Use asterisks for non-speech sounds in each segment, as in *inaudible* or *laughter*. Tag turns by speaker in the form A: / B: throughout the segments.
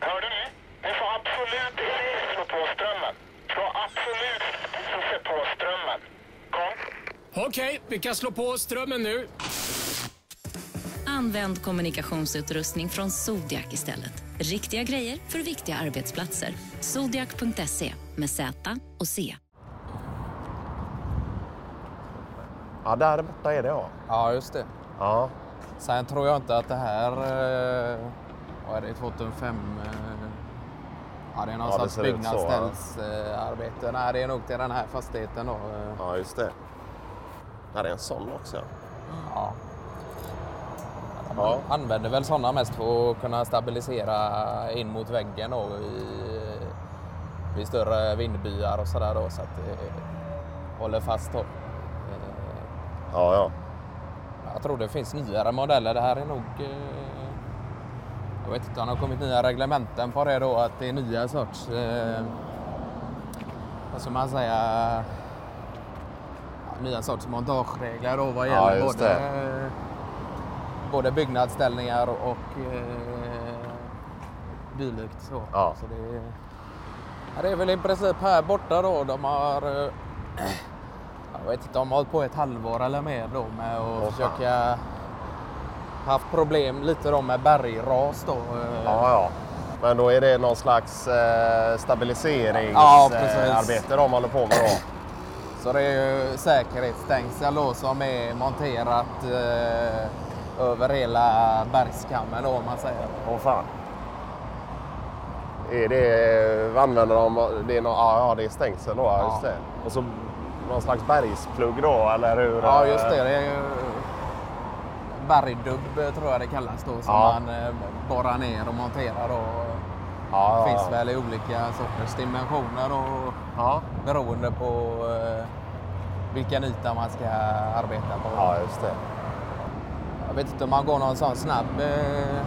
A: Hörde ni? Ni får absolut inte slå på strömmen. Slå absolut inte på strömmen. Kom.
B: Okej, vi kan slå på strömmen nu.
C: Använd kommunikationsutrustning från Zodiac istället. Riktiga grejer för viktiga arbetsplatser. Zodiac.se med Z och C.
D: Ja, där borta är det ja.
E: Ja, just det.
D: Ja,
E: Sen tror jag inte att det här... Eh, vad är det? 2005? Eh, ja, det är någon
D: Ja, det så, ja.
E: byggnadsställsarbete. Eh, Nej, det är nog till den här fastigheten då. Eh,
D: ja just det. Där är en sån också.
E: Ja.
D: Ja.
E: Man använder väl sådana mest för att kunna stabilisera in mot väggen då i, vid större vindbyar och sådär då så att det håller fast då.
D: Ja, ja.
E: Jag tror det finns nyare modeller. Det här är nog... Jag vet inte om det har kommit nya reglementen på det då att det är nya sorts... Eh, vad ska man säga? Ja, nya sorts montageregler då vad
D: Ja,
E: gäller
D: just
E: både,
D: det.
E: eh, både byggnadsställningar och eh, dylikt. Så.
D: Ja.
E: Så det, ja, det är väl i princip här borta då de har eh, *clears throat* jag vet inte, de har hållit på ett halvår eller mer då med att försöka haft problem lite då med bergras då. eh,
D: Ja, ja. Men då är det någon slags eh,
E: Ja,
D: stabiliseringsarbete eh, arbete de håller på med då?
E: Så det är ju säkerhetsstängsel då som är monterat eh, över hela bergskammen då om man säger.
D: Åh fan. Är det, vad använder de? Det är, nå ja, ja, det är stängsel då, ja.
E: Ja.
D: just det. Och så någon slags bergsplugg då, eller hur?
E: Ja just det, det är ju bergdubb eh, tror jag det kallas då som
D: Ja.
E: man eh, borrar ner och monterar då.
D: Ja,
E: Finns
D: ja.
E: väl i olika sorters dimensioner och
D: Ja,
E: beroende på eh, vilken yta man ska arbeta på.
D: ja just det.
E: Jag vet inte om man går någon sån snabb eh,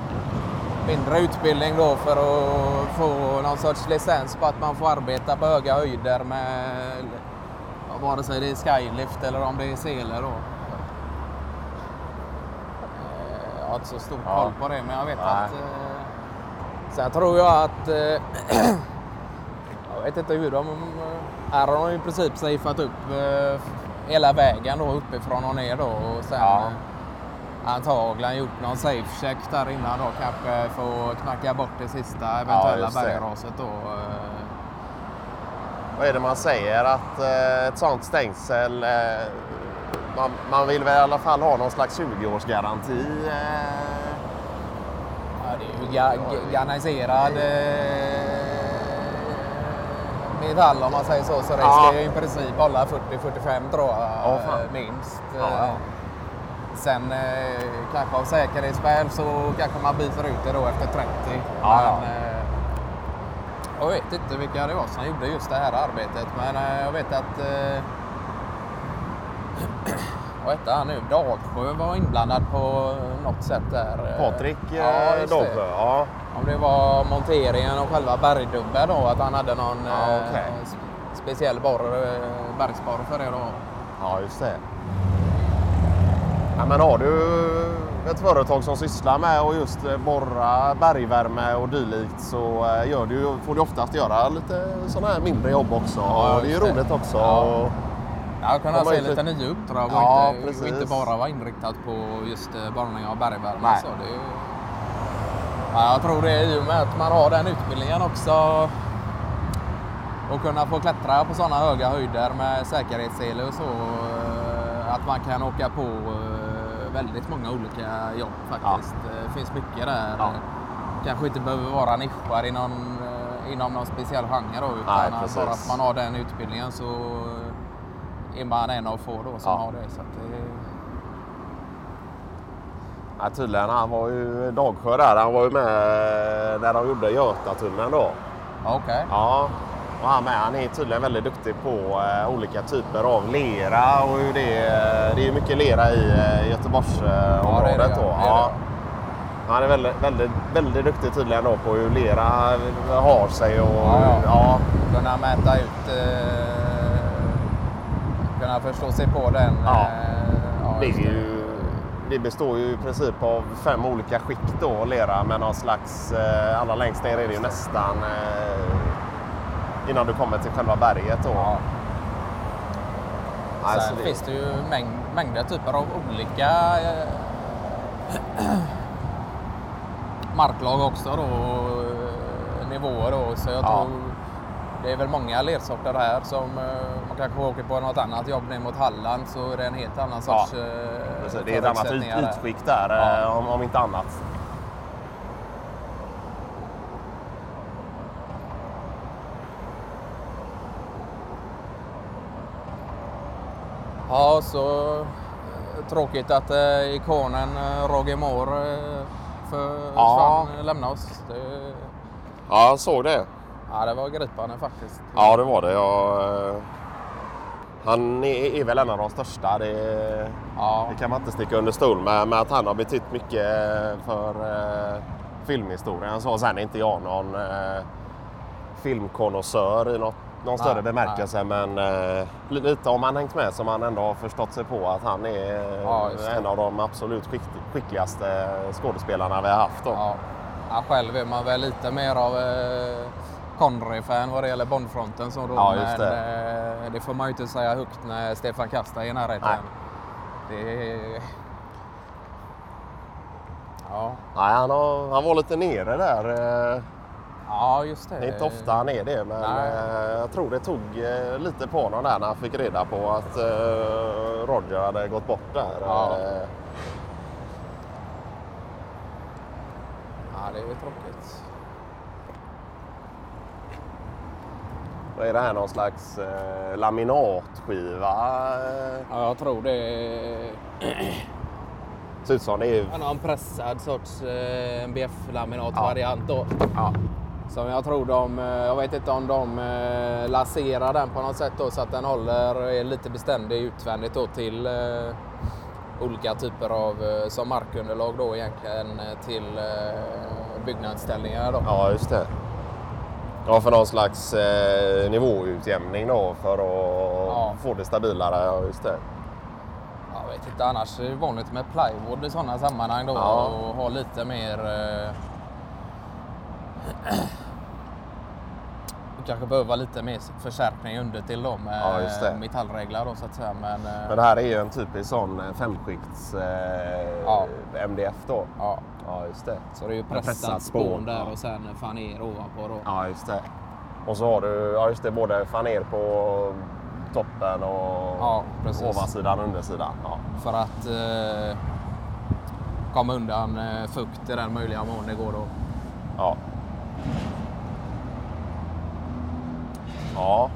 E: mindre utbildning då för att få någon sorts licens på att man får arbeta på höga höjder med vare sig det är skylift eller om det är seler då. Eh, Jag har inte så stor
D: Ja.
E: koll på det men jag vet
D: Nej.
E: att eh, Sen tror jag att eh, *clears throat* jag vet inte hur de... Här har de i princip safeat upp eh, hela vägen då uppifrån och ner då och sen
D: Ja.
E: eh, antagligen gjort någon safe check där innan då kanske få knacka bort det sista eventuella
D: det.
E: bergraset då. eh.
D: Vad är det man säger? Att eh, ett sånt stängsel... Eh, man, man vill väl i alla fall ha någon slags 20-årsgaranti? Eh,
E: Ja, det är ju ga- ga- galvaniserad eh, metall om man säger så. Så det
D: Ja.
E: ska ju i princip hålla 40-45 tror jag eh, minst.
D: Ja, ja.
E: Eh, Sen eh, kanske av säkerhetsskäl så kanske man byter ut det då efter 30.
D: Ja, ja.
E: Men, eh, jag vet inte vilka det var som gjorde just det här arbetet men eh, jag vet att eh, *clears throat* vad hette han nu? Dagsjö var inblandad på något sätt där.
D: Patrik
E: Ja,
D: eh. Dagsjö? Ja.
E: Om det var monteringen och själva bergdubben då, att han hade någon
D: Ja,
E: eh, s- speciell borr, eh, bergsborr för det då.
D: Ja, just det. Ja, men har du ett företag som sysslar med att just borra bergvärme och dylikt så gör du, får du oftast göra lite sådana här mindre jobb också.
E: Ja,
D: det är ju roligt också.
E: Ja.
D: De har
E: se lite
D: lite-
E: nya uppdrag och,
D: Ja,
E: inte, och inte bara vara inriktat på just borrning av bergvärme.
D: Nej.
E: Så det är ju... ja, jag tror det är i och med att man har den utbildningen också och kunna få klättra på sådana höga höjder med säkerhetssele och så. eh, Att man kan åka på eh, väldigt många olika jobb faktiskt. Det finns mycket där.
D: Ja.
E: Kanske inte behöver vara nischad inom, eh, inom någon speciell genre då, utan
D: Nej,
E: bara att man har den utbildningen så är man en av få då som
D: Ja.
E: har det. Så det
D: Ja, tydligen, han var ju Dagsjö där. Han var ju med när de gjorde Götatunneln då.
E: Okej.
D: Ja, och han med. Han är tydligen väldigt duktig på eh, olika typer av lera och hur det, det är mycket lera i eh, Göteborgsområdet.
E: Är det, ja.
D: då.
E: Är.
D: Han är väldigt, väldigt, väldigt duktig tydligen då på hur lera har sig och
E: Ja, ja.
D: ja.
E: Kunna mäta ut, eh, förstå sig på den.
D: Ja.
E: eh, ja,
D: Det ju det består ju i princip av fem olika skikt då, lera med någon slags... Eh, allra längst ner är det ju nästan eh, innan du kommer till själva berget då.
E: Ja.
D: Alltså,
E: Sen
D: det-
E: finns det ju mäng, mängder typer av olika *clears throat* marklag också då, nivåer då. Så jag
D: Ja.
E: tror det är väl många lersorter här som eh, man kanske åker på något annat jobb ner mot Halland så är det en helt annan
D: Ja.
E: sorts eh,
D: Precis, Det är ett annat ut, utskick där,
E: Ja.
D: eh, om, om inte annat.
E: Ja, så tråkigt att eh, ikonen Roger Moore eh, för
D: Ja.
E: lämnade oss. Det,
D: Ja, jag såg det.
E: Ja, det var gripande faktiskt.
D: Ja, det var det. Jag, eh, han är, är väl en av de största. Det,
E: Ja.
D: det kan man inte sticka under stol med. med att han har betytt mycket för eh, filmhistorien. Så sen är inte jag någon eh, filmkonnässör i något, någon
E: Nej,
D: större bemärkelse. Men eh, lite om han hängt med som han ändå har förstått sig på att han är
E: Ja,
D: en av de absolut skick, skickligaste skådespelarna vi har haft. Då.
E: Ja. Ja, själv är man väl lite mer av eh, Connery-fan vad det gäller Bondfronten. Så då,
D: Ja, just
E: men
D: det.
E: Eh, det får man ju inte säga högt när Stefan Kasta är i närheten.
D: Nej.
E: Det är... Ja.
D: Nej, han, har, han var lite nere där. eh,
E: ja, just det.
D: Det är inte ofta han är det, men
E: Nej.
D: eh, jag tror det tog lite på honom där när han fick reda på att Roger hade gått bort där.
E: Ja. Ja, det är tråkigt.
D: Vad är det här? Någon slags eh, laminatskiva?
E: Ja, jag tror det är *clears throat*
D: Ser ut som det är...
E: en någon pressad sorts eh, MBF-laminatvariant då.
D: Ja.
E: Som jag tror de, eh, jag vet inte om de eh, laserar den på något sätt då, så att den håller, är lite beständig utvändigt då till eh, olika typer av, eh, som markunderlag då egentligen eh, till eh, byggnadsställningar då.
D: ja, just det. Ja, för någon slags eh, nivåutjämning då för att
E: Ja.
D: få det stabilare. Ja, just det.
E: Jag vet inte, annars är det vanligt med plywood i sådana sammanhang då
D: Ja.
E: och ha lite mer eh, *clears throat* kanske behöver lite mer förstärkning under till då med
D: Ja, just det.
E: metallreglar då så att säga. Men, eh,
D: Men det här är ju en typisk sån eh, femskikts eh,
E: Ja.
D: MDF då.
E: ja,
D: Ja, just det.
E: så det är ju
D: Med
E: pressat spån där och sen faner ovanpå då.
D: Ja, just det. Och så har du ja, just det, både faner på toppen och
E: Ja, precis.
D: ovansidan och undersidan. Ja.
E: För att eh, komma undan eh, fukt i den möjliga mån det går då.
D: Ja. Ja,